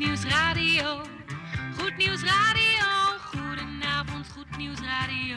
Nieuws Radio. Goed Nieuws Radio. Goedenavond, Goed Nieuws Radio.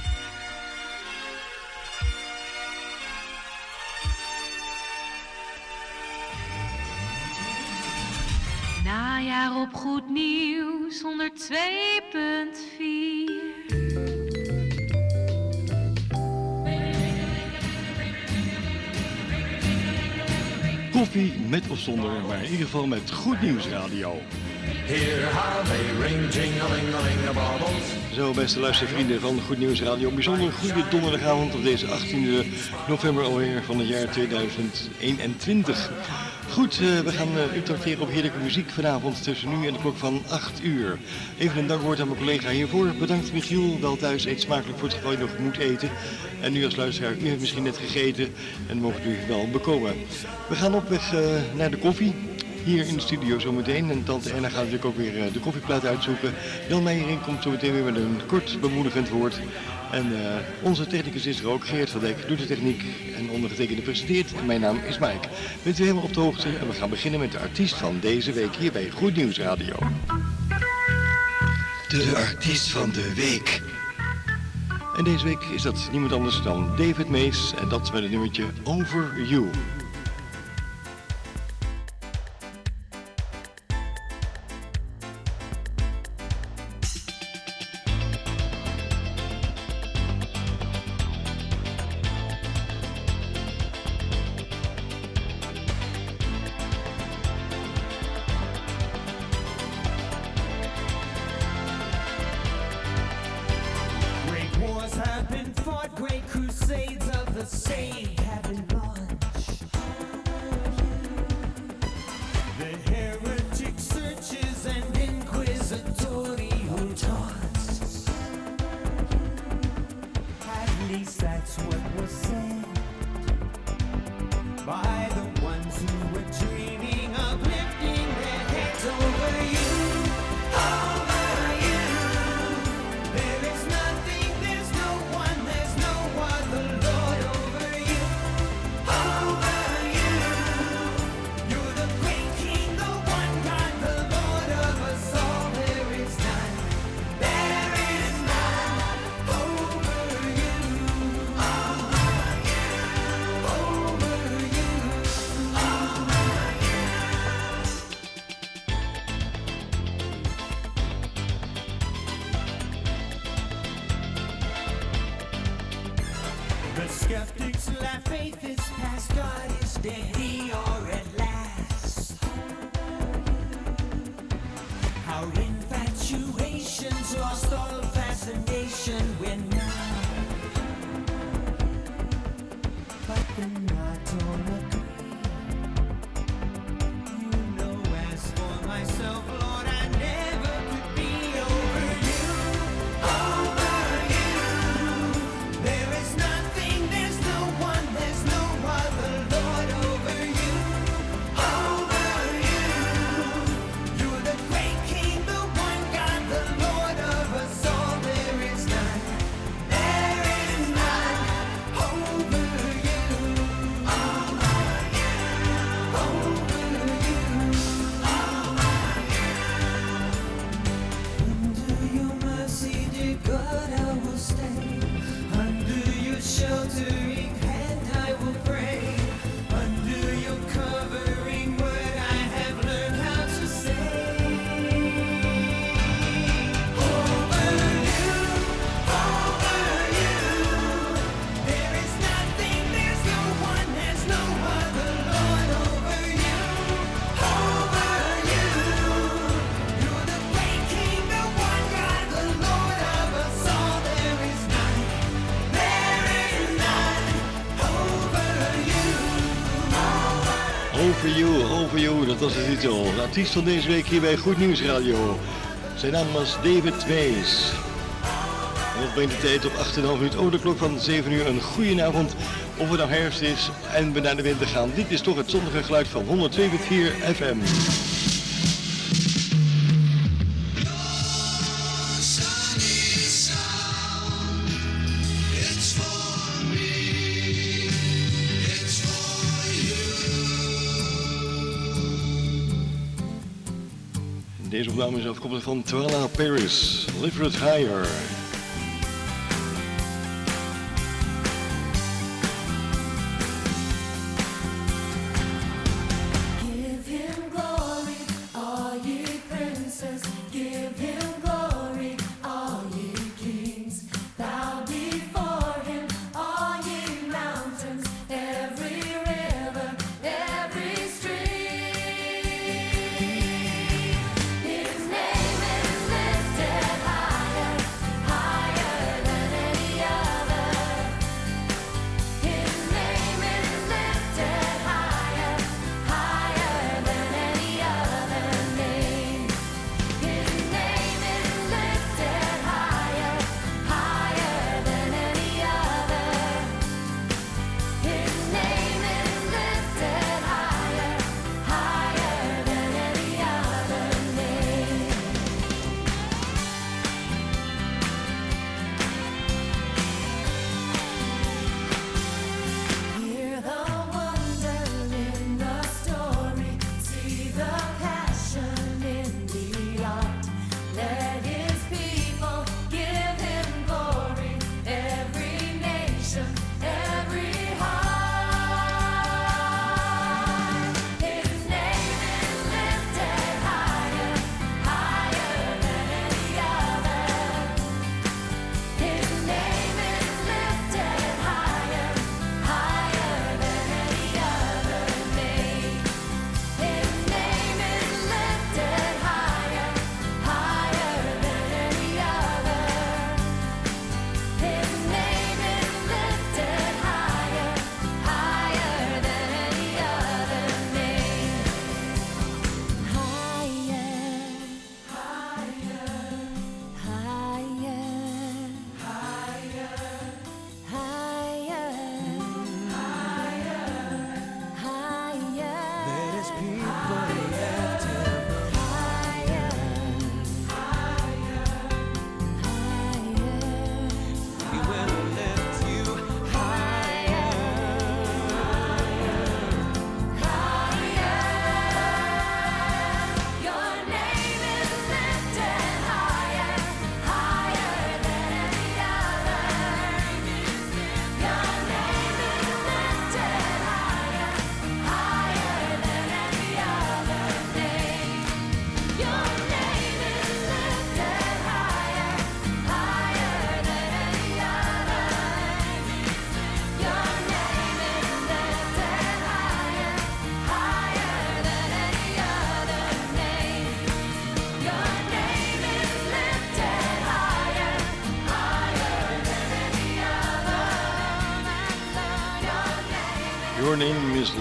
Najaar op Goed Nieuws 102.4. Koffie met of zonder, maar in ieder geval met Goed Nieuws Radio. Zo, beste luistervrienden van Goed Nieuws Radio. Een bijzonder goede donderdagavond op deze 18 november alweer van het jaar 2021. Goed, eh, we gaan eh, u tracteren op heerlijke muziek vanavond tussen nu en de klok van 8 uur. Even een dankwoord aan mijn collega hiervoor. Bedankt Michiel, wel thuis, eet smakelijk voor het geval je nog moet eten. En nu als luisteraar, u heeft misschien net gegeten en mogen u wel bekomen. We gaan op weg eh, naar de koffie. Hier in de studio zometeen. En tante Erna gaat natuurlijk ook weer eh, de koffieplaat uitzoeken. Jan Meijering komt zometeen weer met een kort bemoedigend woord. En eh, onze technicus is er ook. Geert van Dijk doet de techniek en ondergetekende presenteert. En mijn naam is Mike. Bent u helemaal op de hoogte? En we gaan beginnen met de artiest van deze week hier bij Goed Nieuws Radio. De artiest van de week. En deze week is dat niemand anders dan David Mees. En dat met het nummertje Over You. Dat was de titel. De artiest van deze week hier bij Goed Nieuws Radio. Zijn naam was David Wees. En dat brengt de tijd op 8,5 minuut over de klok van 7 uur. Een goede avond, of het nou herfst is en we naar de winter gaan. Dit is toch het zonnige geluid van 102.4 FM. Deze opname is afkomstig van Twala Paris, Live It Higher.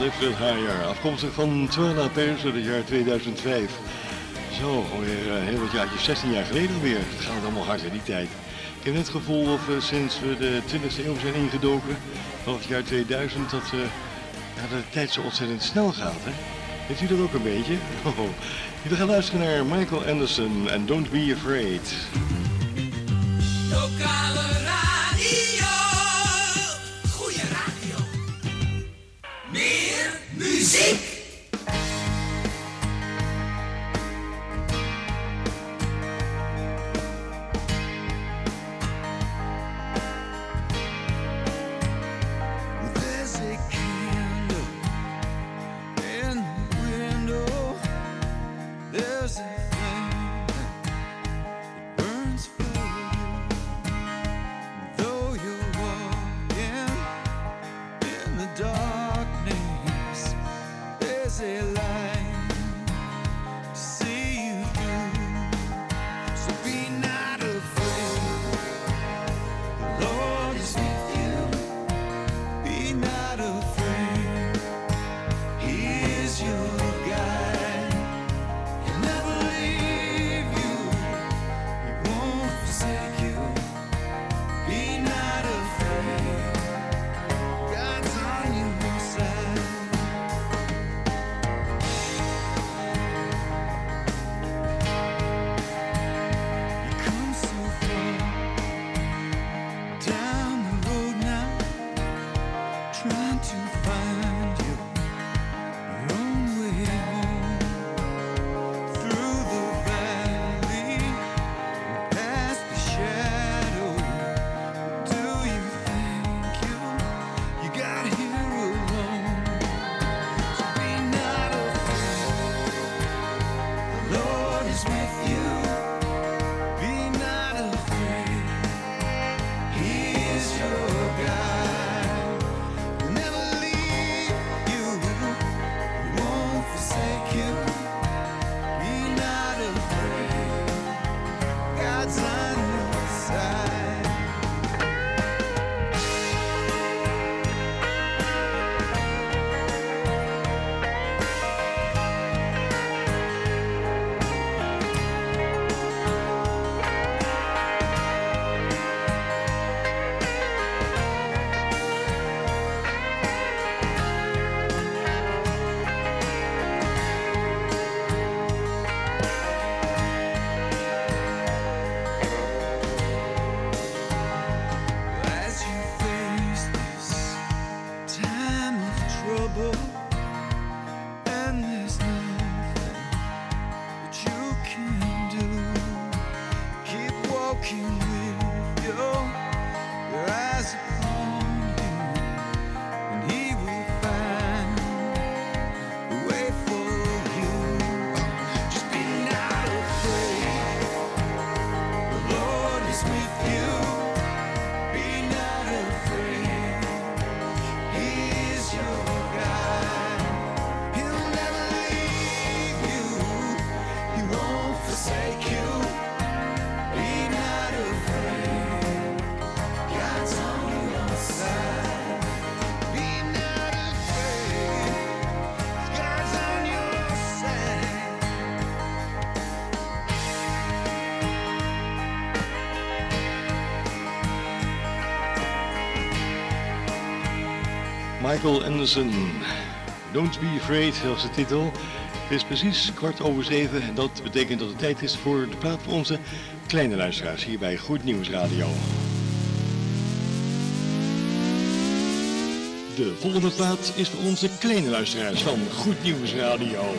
Lifted Higher, afkomstig van Twala uit het jaar 2005. Zo, alweer eh, heel wat jaartjes, 16 jaar geleden alweer. Het gaat allemaal hard in die tijd. Ik heb net het gevoel of we sinds we de 20e eeuw zijn ingedoken, vanaf het jaar 2000, dat, eh, ja, dat de tijd zo ontzettend snel gaat. Hè? Heeft u dat ook een beetje? Oh. We gaan luisteren naar Michael Anderson en Don't Be Afraid. Muziek. with you. Michael Anderson. Don't Be Afraid zelfs de titel. Het is precies kwart over zeven en dat betekent dat het tijd is voor de plaat voor onze kleine luisteraars hier bij Goed Nieuws Radio. De volgende plaat is voor onze kleine luisteraars van Goed Nieuws Radio.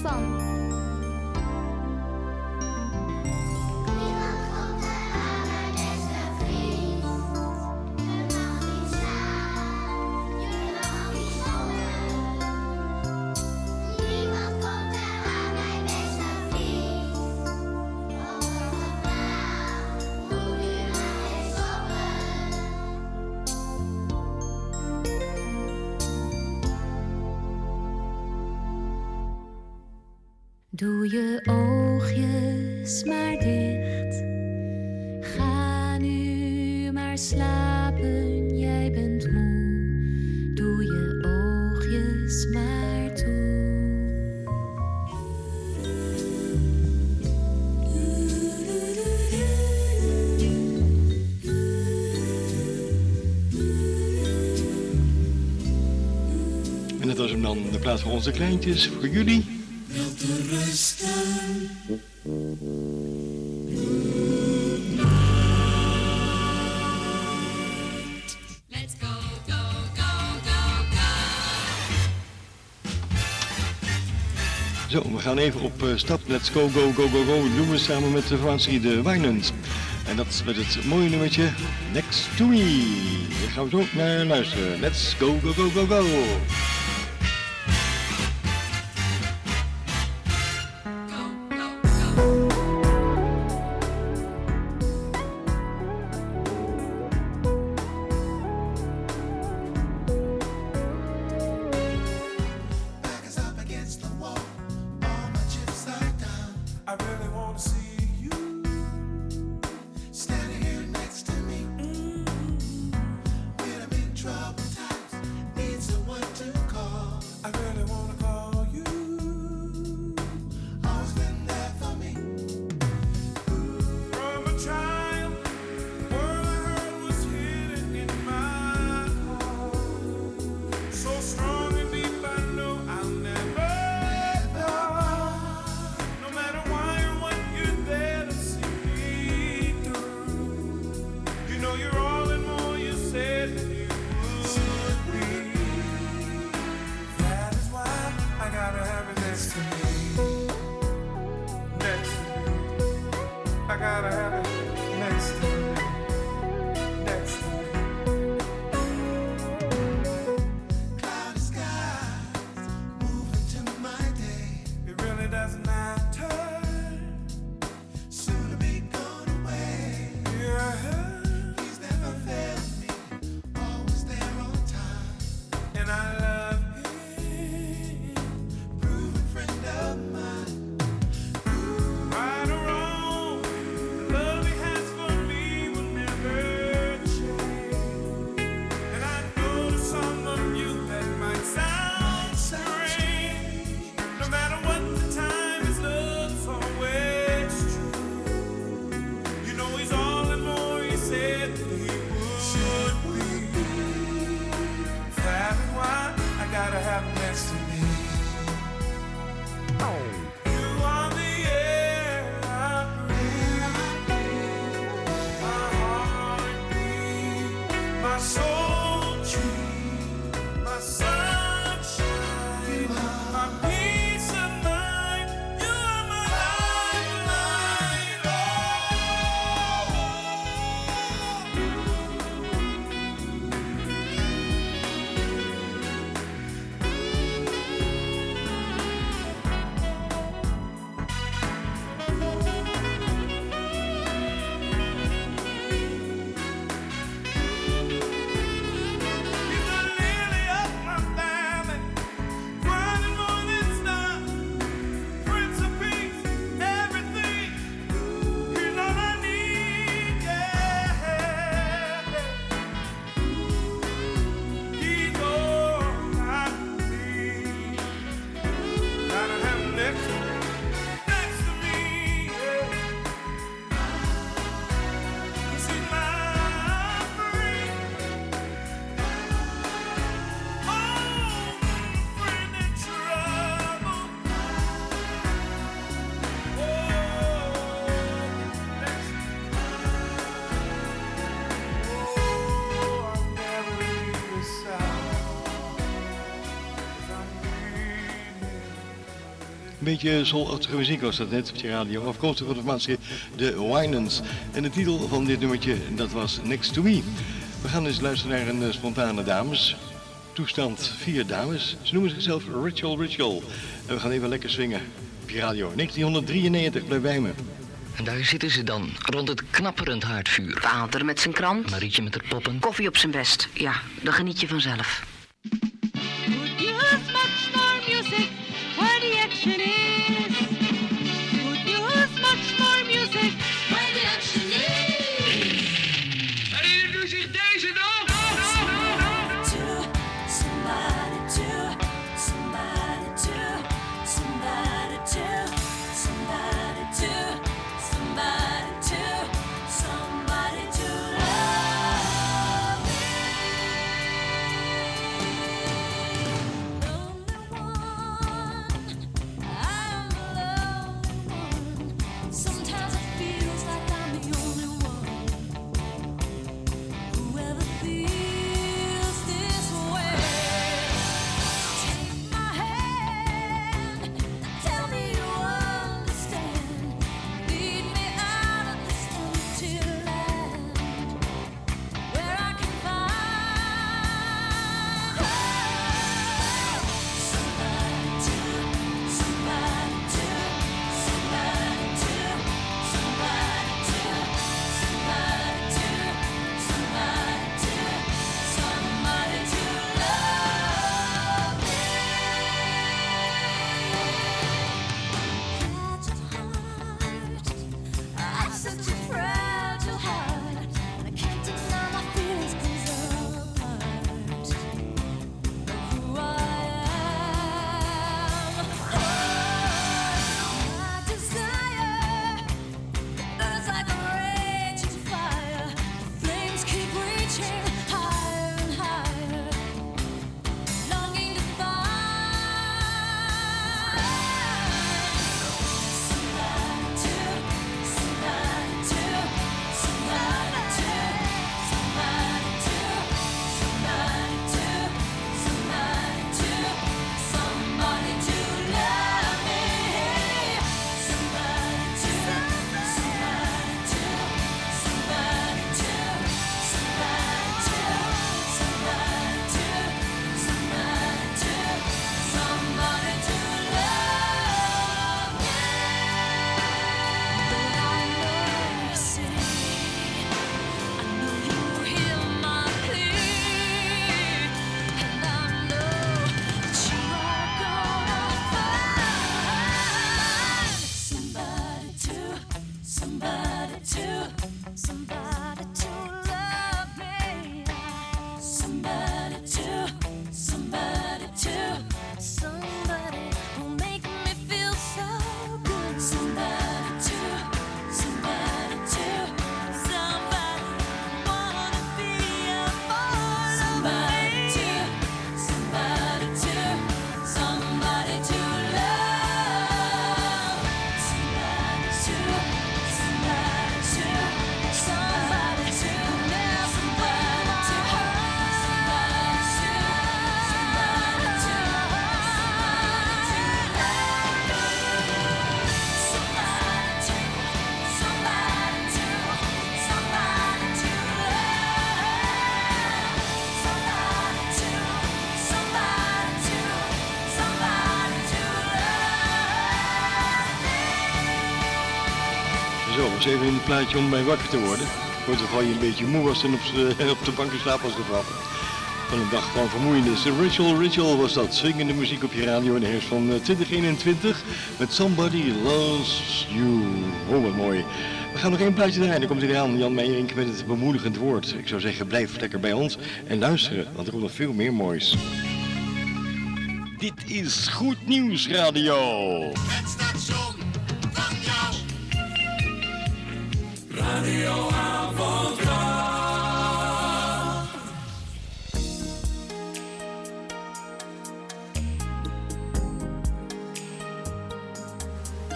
van. Doe je oogjes maar dicht. Ga nu maar slapen, jij bent moe. Doe je oogjes maar toe. En dat was hem dan, de plaats voor onze kleintjes, voor jullie. Zo, we gaan even op eh, stap. Let's go, go, go, go, go. Doen we samen met de Fransie de Wijnens. En dat met het mooie nummertje Next to Me. Daar gaan we zo naar luisteren. Let's go, go, go, go, go. my soul. beetje soul-achtige muziek was dat net op je radio. Afkomstig van de formatie De Winans. En de titel van dit nummertje, dat was Next To Me. We gaan eens luisteren naar een eh, spontane dames. Toestand vier dames. Ze noemen zichzelf Ritual Ritual. En we gaan even lekker swingen op je radio. 1993, blijf bij me. En daar zitten ze dan, rond het knapperend haardvuur. Water met zijn krant. Marietje met haar poppen. Koffie op zijn best. Ja, Dan geniet je vanzelf. Eventjes even een plaatje om mij wakker te worden. Voor het geval je een beetje moe was en op, op de bank in slaap was gevallen. Van een dag van vermoeienis. Ritual Ritual was dat. Swingende muziek op je radio in de herfst van eh, 2021. Met Somebody Loves You. Oh, wat mooi. We gaan nog één plaatje draaien. Dan komt hij aan. Jan Meijerink met het bemoedigend woord. Ik zou zeggen, blijf lekker bij ons en luisteren. Want er komt nog veel meer moois. Dit is Goed Nieuws Radio. Het station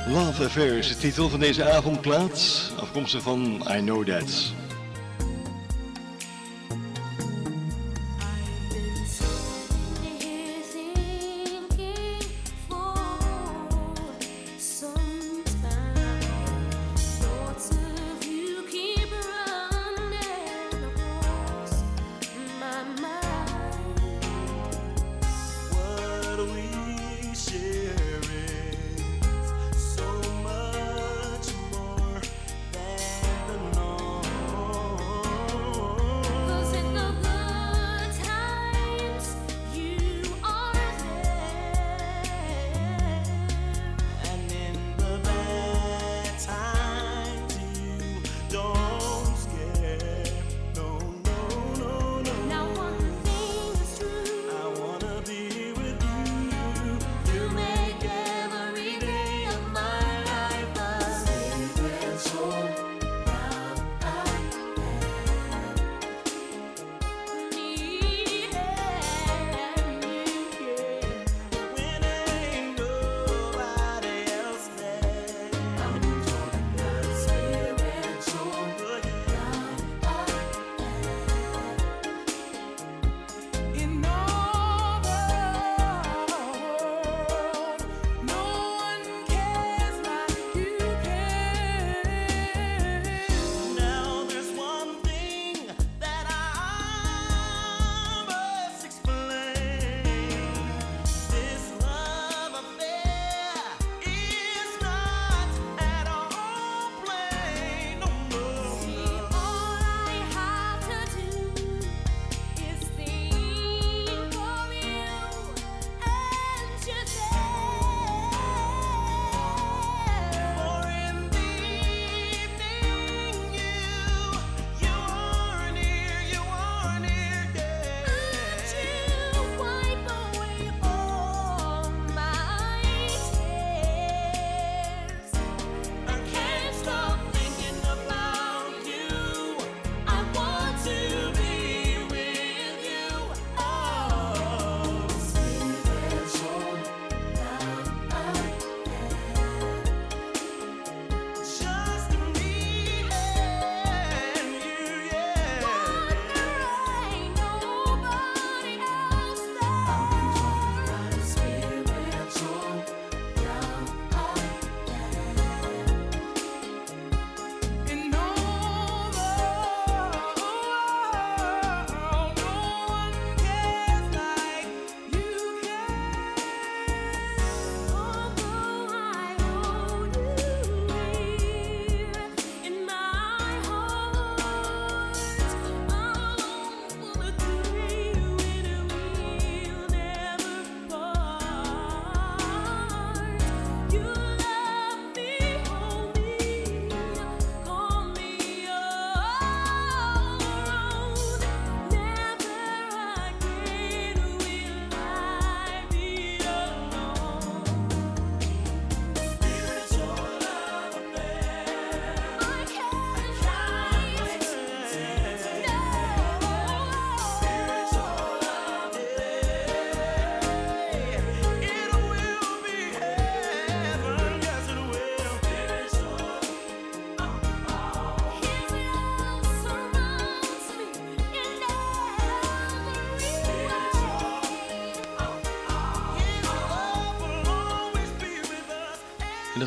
Love Affair is de titel van deze avondplaat. Afkomstig van I Know That.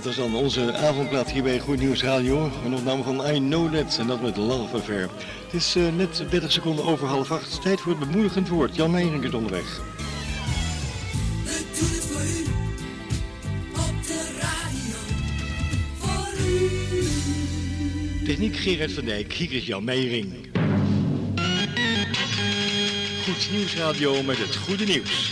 Dat was dan onze avondplaat hier bij Goed Nieuws Radio. Een opname van I Know That en dat met Love Affair. Het is eh, net 30 seconden over half acht. Tijd voor het bemoedigend woord. Jan Meijering is onderweg. Radio. Techniek Gerard van Dijk, hier is Jan Meijering. Goed Nieuwsradio met het goede nieuws.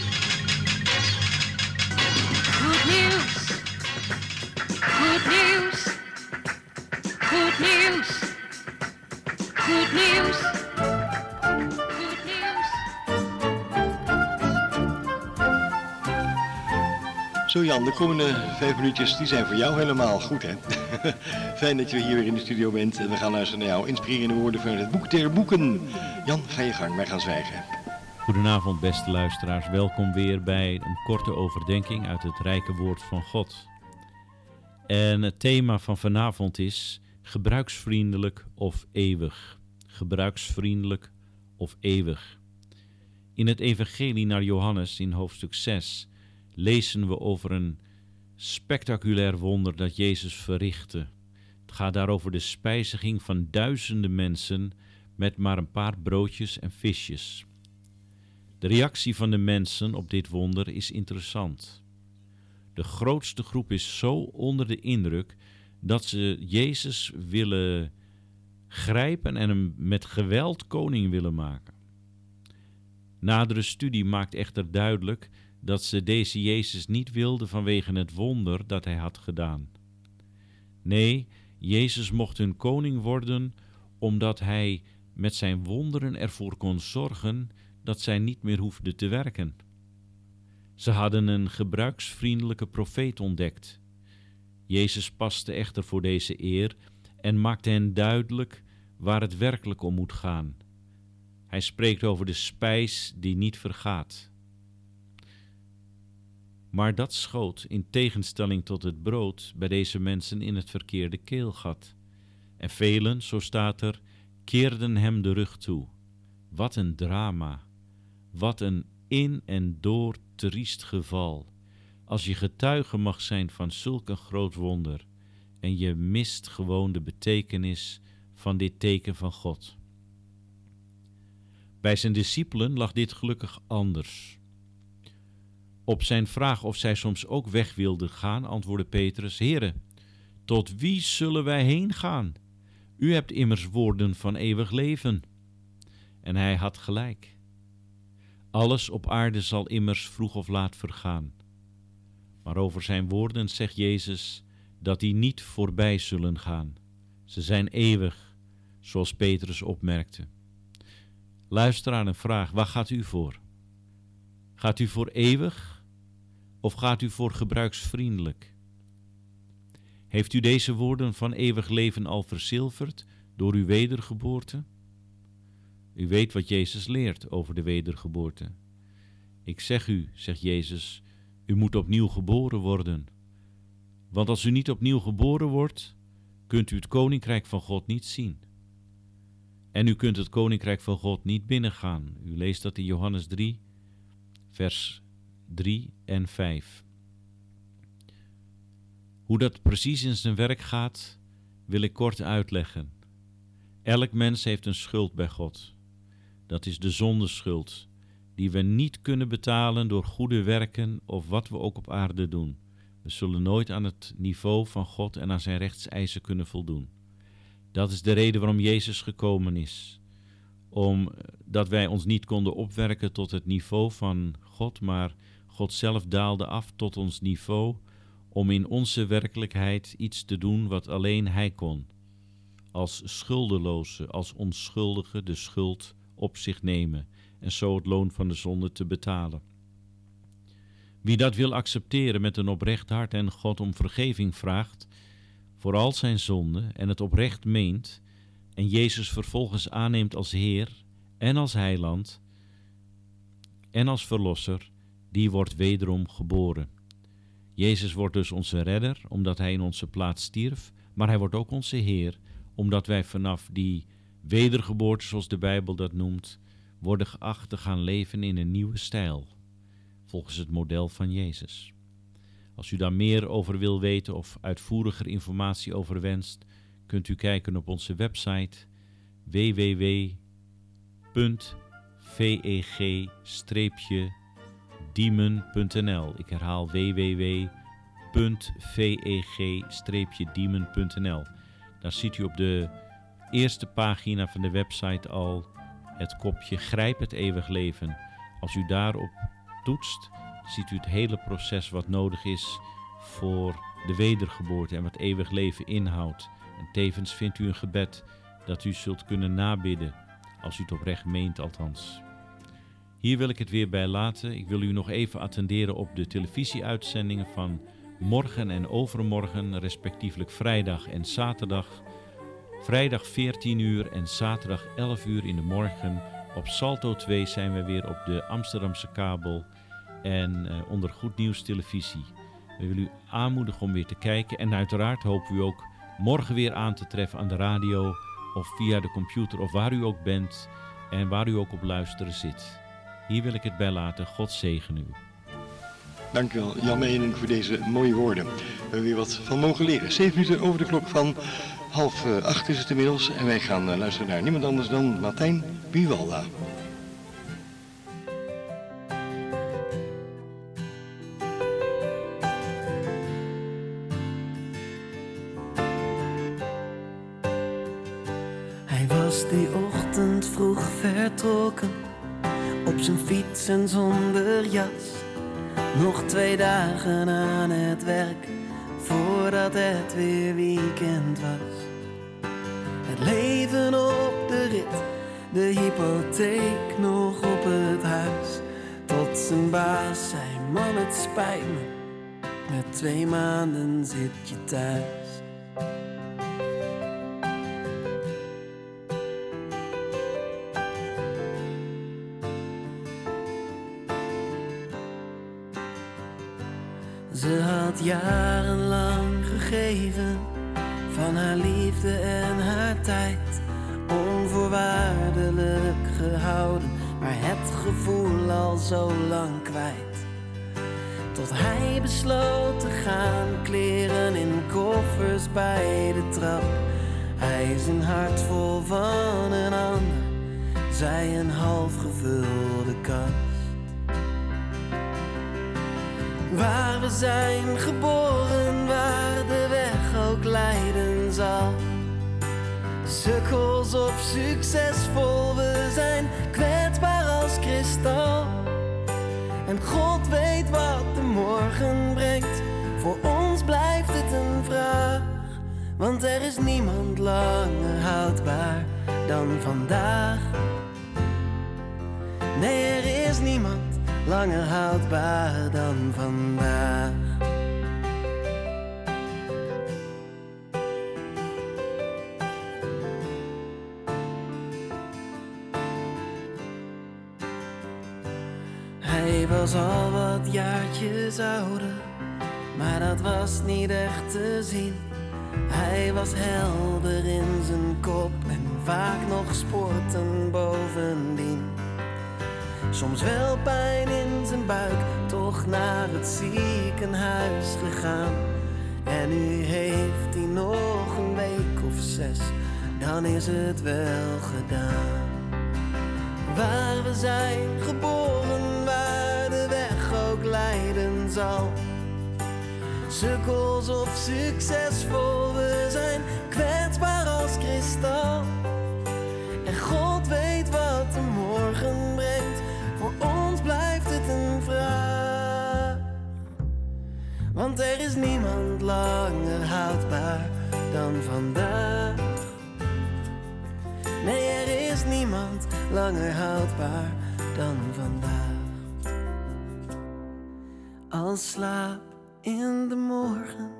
Zo Jan, de komende vijf minuutjes die zijn voor jou helemaal goed hè. Fijn dat je hier weer in de studio bent en we gaan luisteren naar jouw inspirerende woorden van het boek der boeken. Jan, ga je gang, wij gaan zwijgen. Goedenavond, beste luisteraars. Welkom weer bij een korte overdenking uit het rijke woord van God. En het thema van vanavond is gebruiksvriendelijk of eeuwig. Gebruiksvriendelijk of eeuwig. In het Evangelie naar Johannes in hoofdstuk 6 lezen we over een spectaculair wonder dat Jezus verrichtte. Het gaat daarover de spijziging van duizenden mensen met maar een paar broodjes en visjes. De reactie van de mensen op dit wonder is interessant. De grootste groep is zo onder de indruk dat ze Jezus willen grijpen en hem met geweld koning willen maken. Nadere studie maakt echter duidelijk dat ze deze Jezus niet wilden vanwege het wonder dat hij had gedaan. Nee, Jezus mocht hun koning worden omdat hij met zijn wonderen ervoor kon zorgen dat zij niet meer hoefden te werken. Ze hadden een gebruiksvriendelijke profeet ontdekt. Jezus paste echter voor deze eer en maakte hen duidelijk waar het werkelijk om moet gaan. Hij spreekt over de spijs die niet vergaat. Maar dat schoot, in tegenstelling tot het brood, bij deze mensen in het verkeerde keelgat. En velen, zo staat er, keerden hem de rug toe. Wat een drama! Wat een in en door triest geval. Als je getuige mag zijn van zulk een groot wonder en je mist gewoon de betekenis van dit teken van God. Bij zijn discipelen lag dit gelukkig anders. Op zijn vraag of zij soms ook weg wilden gaan, antwoordde Petrus: Heere, tot wie zullen wij heen gaan? U hebt immers woorden van eeuwig leven. En hij had gelijk. Alles op aarde zal immers vroeg of laat vergaan. Maar over zijn woorden zegt Jezus dat die niet voorbij zullen gaan. Ze zijn eeuwig, zoals Petrus opmerkte. Luister aan een vraag: waar gaat u voor? Gaat u voor eeuwig of gaat u voor gebruiksvriendelijk? Heeft u deze woorden van eeuwig leven al verzilverd door uw wedergeboorte? U weet wat Jezus leert over de wedergeboorte. Ik zeg u, zegt Jezus, u moet opnieuw geboren worden. Want als u niet opnieuw geboren wordt, kunt u het koninkrijk van God niet zien. En u kunt het koninkrijk van God niet binnengaan. U leest dat in Johannes 3, vers 3 en 5. Hoe dat precies in zijn werk gaat, wil ik kort uitleggen. Elk mens heeft een schuld bij God. Dat is de zondeschuld, die we niet kunnen betalen door goede werken of wat we ook op aarde doen. We zullen nooit aan het niveau van God en aan zijn rechtseisen kunnen voldoen. Dat is de reden waarom Jezus gekomen is. Omdat wij ons niet konden opwerken tot het niveau van God, maar God zelf daalde af tot ons niveau om in onze werkelijkheid iets te doen wat alleen Hij kon. Als schuldeloze, als onschuldige de schuld op zich nemen en zo het loon van de zonde te betalen. Wie dat wil accepteren met een oprecht hart en God om vergeving vraagt voor al zijn zonden en het oprecht meent en Jezus vervolgens aanneemt als Heer en als Heiland en als Verlosser, die wordt wederom geboren. Jezus wordt dus onze redder omdat Hij in onze plaats stierf, maar Hij wordt ook onze Heer omdat wij vanaf die wedergeboorte, zoals de Bijbel dat noemt, worden geacht te gaan leven in een nieuwe stijl, volgens het model van Jezus. Als u daar meer over wil weten of uitvoeriger informatie over wenst, kunt u kijken op onze website www.veg-diemen.nl. Ik herhaal www.veg-diemen.nl. Daar ziet u op de eerste pagina van de website al het kopje Grijp het eeuwig leven. Als u daarop toetst, ziet u het hele proces wat nodig is voor de wedergeboorte en wat eeuwig leven inhoudt. En tevens vindt u een gebed dat u zult kunnen nabidden, als u het oprecht meent althans. Hier wil ik het weer bij laten. Ik wil u nog even attenderen op de televisieuitzendingen van morgen en overmorgen, respectievelijk vrijdag en zaterdag. Vrijdag 14 uur en zaterdag 11 uur in de morgen. Op Salto 2 zijn we weer op de Amsterdamse kabel en eh, onder Goed Nieuws Televisie. We willen u aanmoedigen om weer te kijken en uiteraard hopen we u ook morgen weer aan te treffen aan de radio of via de computer of waar u ook bent en waar u ook op luisteren zit. Hier wil ik het bij laten. God zegen u. Dankjewel Jan Meening voor deze mooie woorden. We hebben weer wat van mogen leren. Zeven minuten over de klok van half eh, acht is het inmiddels. En wij gaan eh, luisteren naar niemand anders dan Martijn Buwalda. Twee dagen aan het werk, voordat het weer weekend was. Het leven op de rit, de hypotheek nog op het huis. Tot zijn baas zei, man het spijt me, met twee maanden zit je thuis. Besloot te gaan, kleren in koffers bij de trap. Hij zijn hart vol van een ander, zij een half gevulde kast. Waar we zijn geboren, waar de weg ook leiden zal. Sukkels of succesvol, we zijn kwetsbaar als kristal. En God weet brengt, voor ons blijft het een vraag. Want er is niemand langer houdbaar dan vandaag. Nee, er is niemand langer houdbaar dan vandaag. Was al wat jaartjes ouder, maar dat was niet echt te zien. Hij was helder in zijn kop en vaak nog sporten bovendien. Soms wel pijn in zijn buik, toch naar het ziekenhuis gegaan. En nu heeft hij nog een week of zes, dan is het wel gedaan. Waar we zijn geboren, ook leiden zal. Sukkels of succesvol, we zijn kwetsbaar als kristal. En God weet wat de morgen brengt, voor ons blijft het een vraag. Want er is niemand langer houdbaar dan vandaag. Nee, er is niemand langer houdbaar dan vandaag. Als slaap in de morgen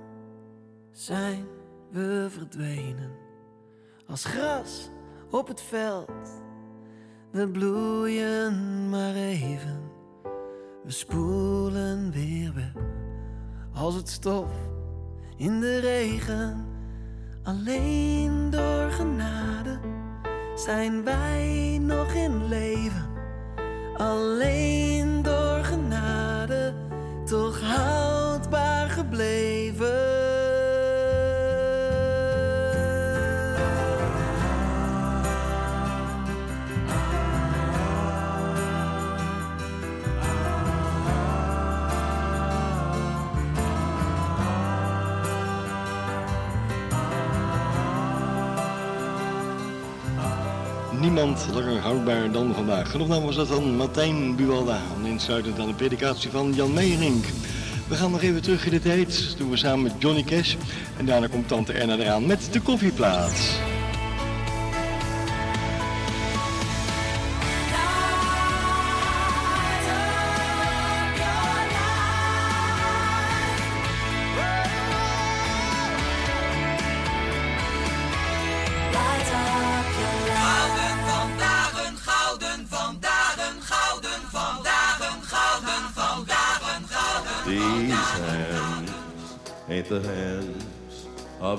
zijn we verdwenen. Als gras op het veld, we bloeien maar even. We spoelen weer weg als het stof in de regen. Alleen door genade zijn wij nog in leven. Alleen toch houdbaar gebleven. Niemand langer houdbaar dan vandaag. Genoeg naam was dat dan Martijn Buwalda, insluitend aan de predikatie van Jan Meijerink. We gaan nog even terug in de tijd, dat doen we samen met Johnny Cash. En daarna komt tante Erna eraan met de koffieplaats.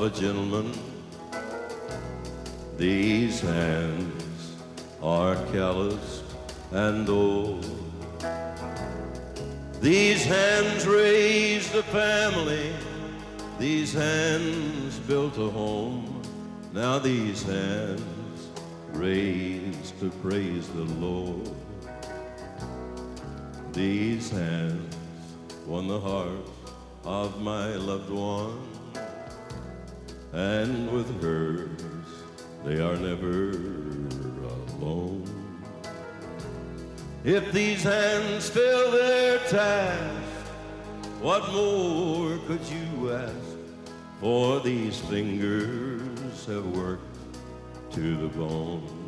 Of a gentleman. These hands are callous and old. These hands raised a family. These hands built a home. Now these hands raised to praise the Lord. These hands won the heart of my loved one, and with hers they are never alone. If these hands fill their task, what more could you ask? For these fingers have worked to the bone.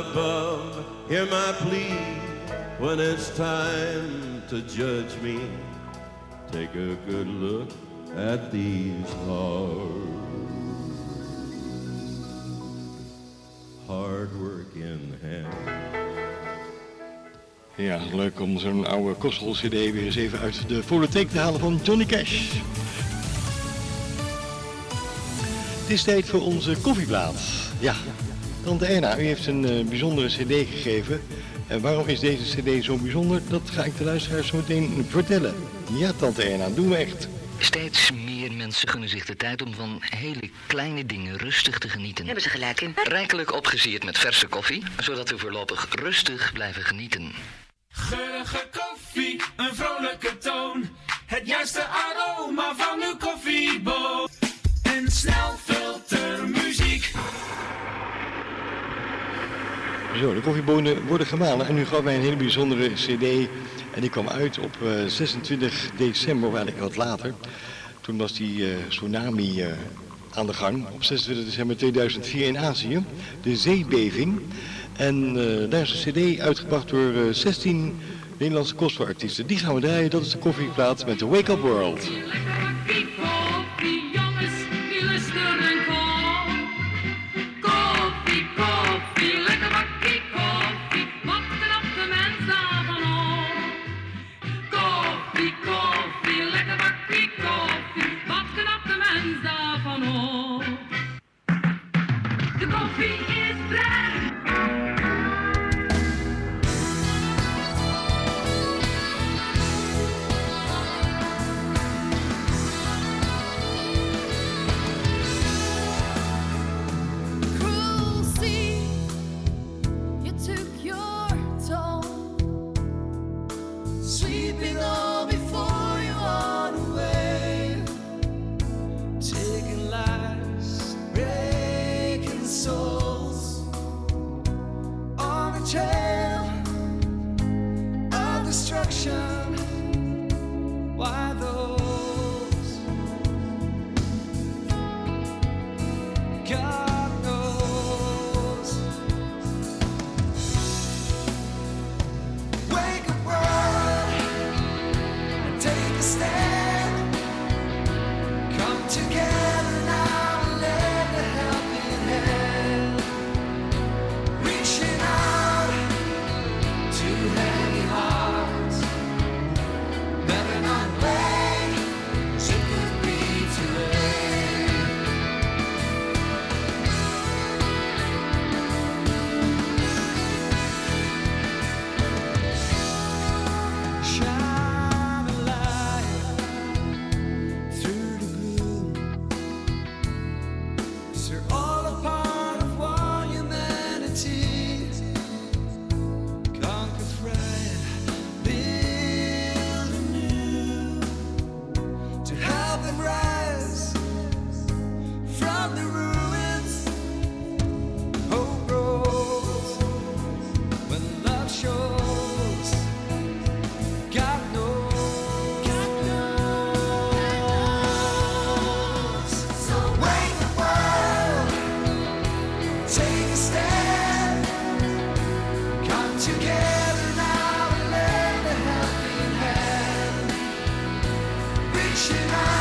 Above, hear my plea when it's time to judge me. Take a good look at these hard, hard working hands. Ja, leuk om zo'n oude Kossel CD weer eens even uit de fonotheek te halen van Johnny Cash. Het is tijd voor onze koffieplaat. Ja, Tante Erna, u heeft een eh, bijzondere CD gegeven. En waarom is deze CD zo bijzonder? Dat ga ik de luisteraars zo meteen vertellen. Ja, Tante Erna, doen we echt. Steeds meer mensen gunnen zich de tijd om van hele kleine dingen rustig te genieten. Hebben ze gelijk in. Rijkelijk opgesierd met verse koffie, zodat we voorlopig rustig blijven genieten. Geurige koffie, een vrolijke toon. Het juiste aroma van uw koffieboot. De koffiebonen worden gemalen en nu gaf mij een hele bijzondere cd. En die kwam uit op eh, 26 december, of eigenlijk wat later. Toen was die eh, tsunami eh, aan de gang, op 26 december 2004 in Azië. De zeebeving. En eh, daar is een cd uitgebracht door eh, 16 Nederlandse gospelارtiesten. Die gaan we draaien, dat is de koffieplaat met de Wake Up World. Sweeping all reaching out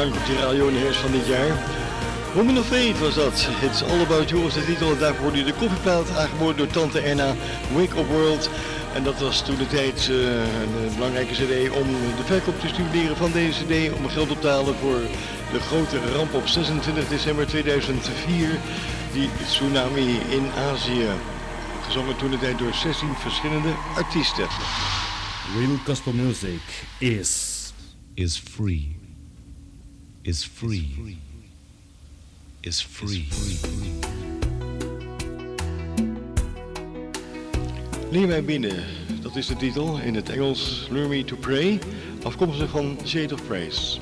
klank op die radio in de herfst van dit jaar. Woman of Fate was dat. It's All About You was de titel. En daarvoor hoorde je de koffieplaat aangeboden door tante Erna, Wake Up World. En dat was toen de tijd eh, een belangrijke cd om de verkoop te stimuleren van deze cd. Om geld op te halen voor de grote ramp op 26 december 2004. Die tsunami in Azië. Gezongen toen de tijd door 16 verschillende artiesten. Real gospel music is is free. Is free. Is free. Leer mij binnen, dat is de titel in het Engels Learn Me to Pray, afkomstig van Shade of Praise.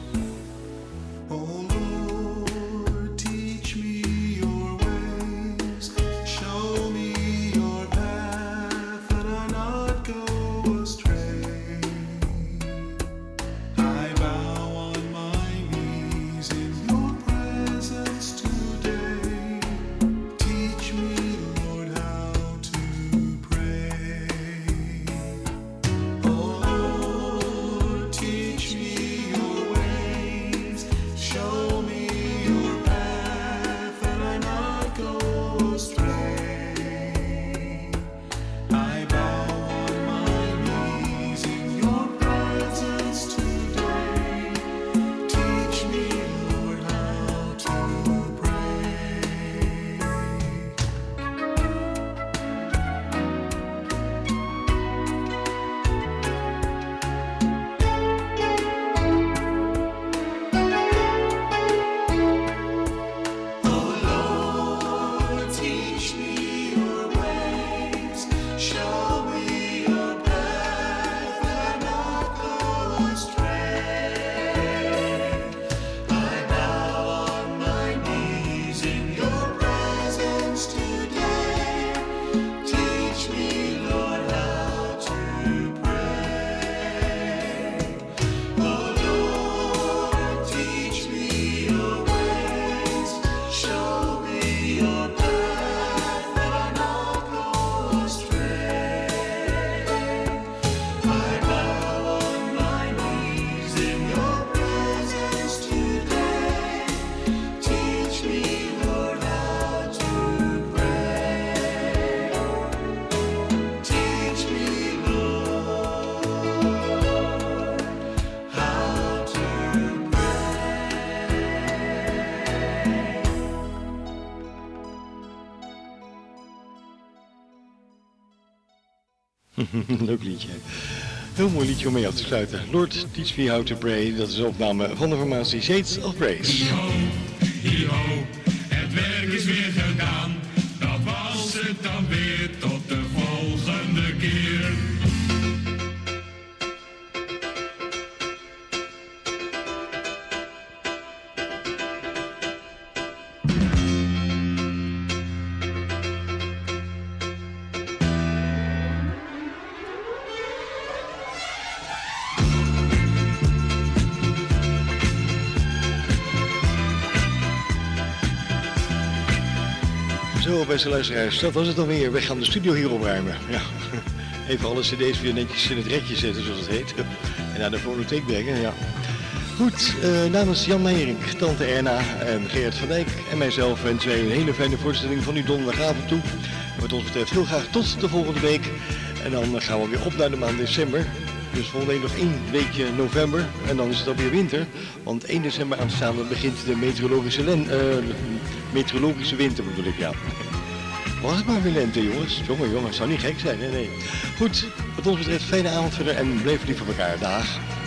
Leuk liedje. Heel mooi liedje om mee af te sluiten. Lord Teach Me How to Pray, dat is een opname van de formatie Shades of Praise. Beste luisteraars, dat was het dan weer. We gaan de studio hier opruimen. Ja. Even alle cd's weer netjes in het rekje zetten, zoals het heet. En naar de fonotheek brengen, ja. Goed, eh, namens Jan Meijering, tante Erna en Gerard van Dijk en mijzelf wensen wij een hele fijne voorstelling van uw donderdagavond toe. Wat ons betreft heel graag tot de volgende week. En dan gaan we weer op naar de maand december. Dus volgende week nog één weekje november. En dan is het alweer winter. Want 1 december aanstaande begint de meteorologische, eh, meteorologische winter bedoel ik, ja. Was het maar weer lente, jongens. Jongen, jongen, zou niet gek zijn, hè? Nee. Goed, wat ons betreft, fijne avond verder en blijf lief voor elkaar. Dag.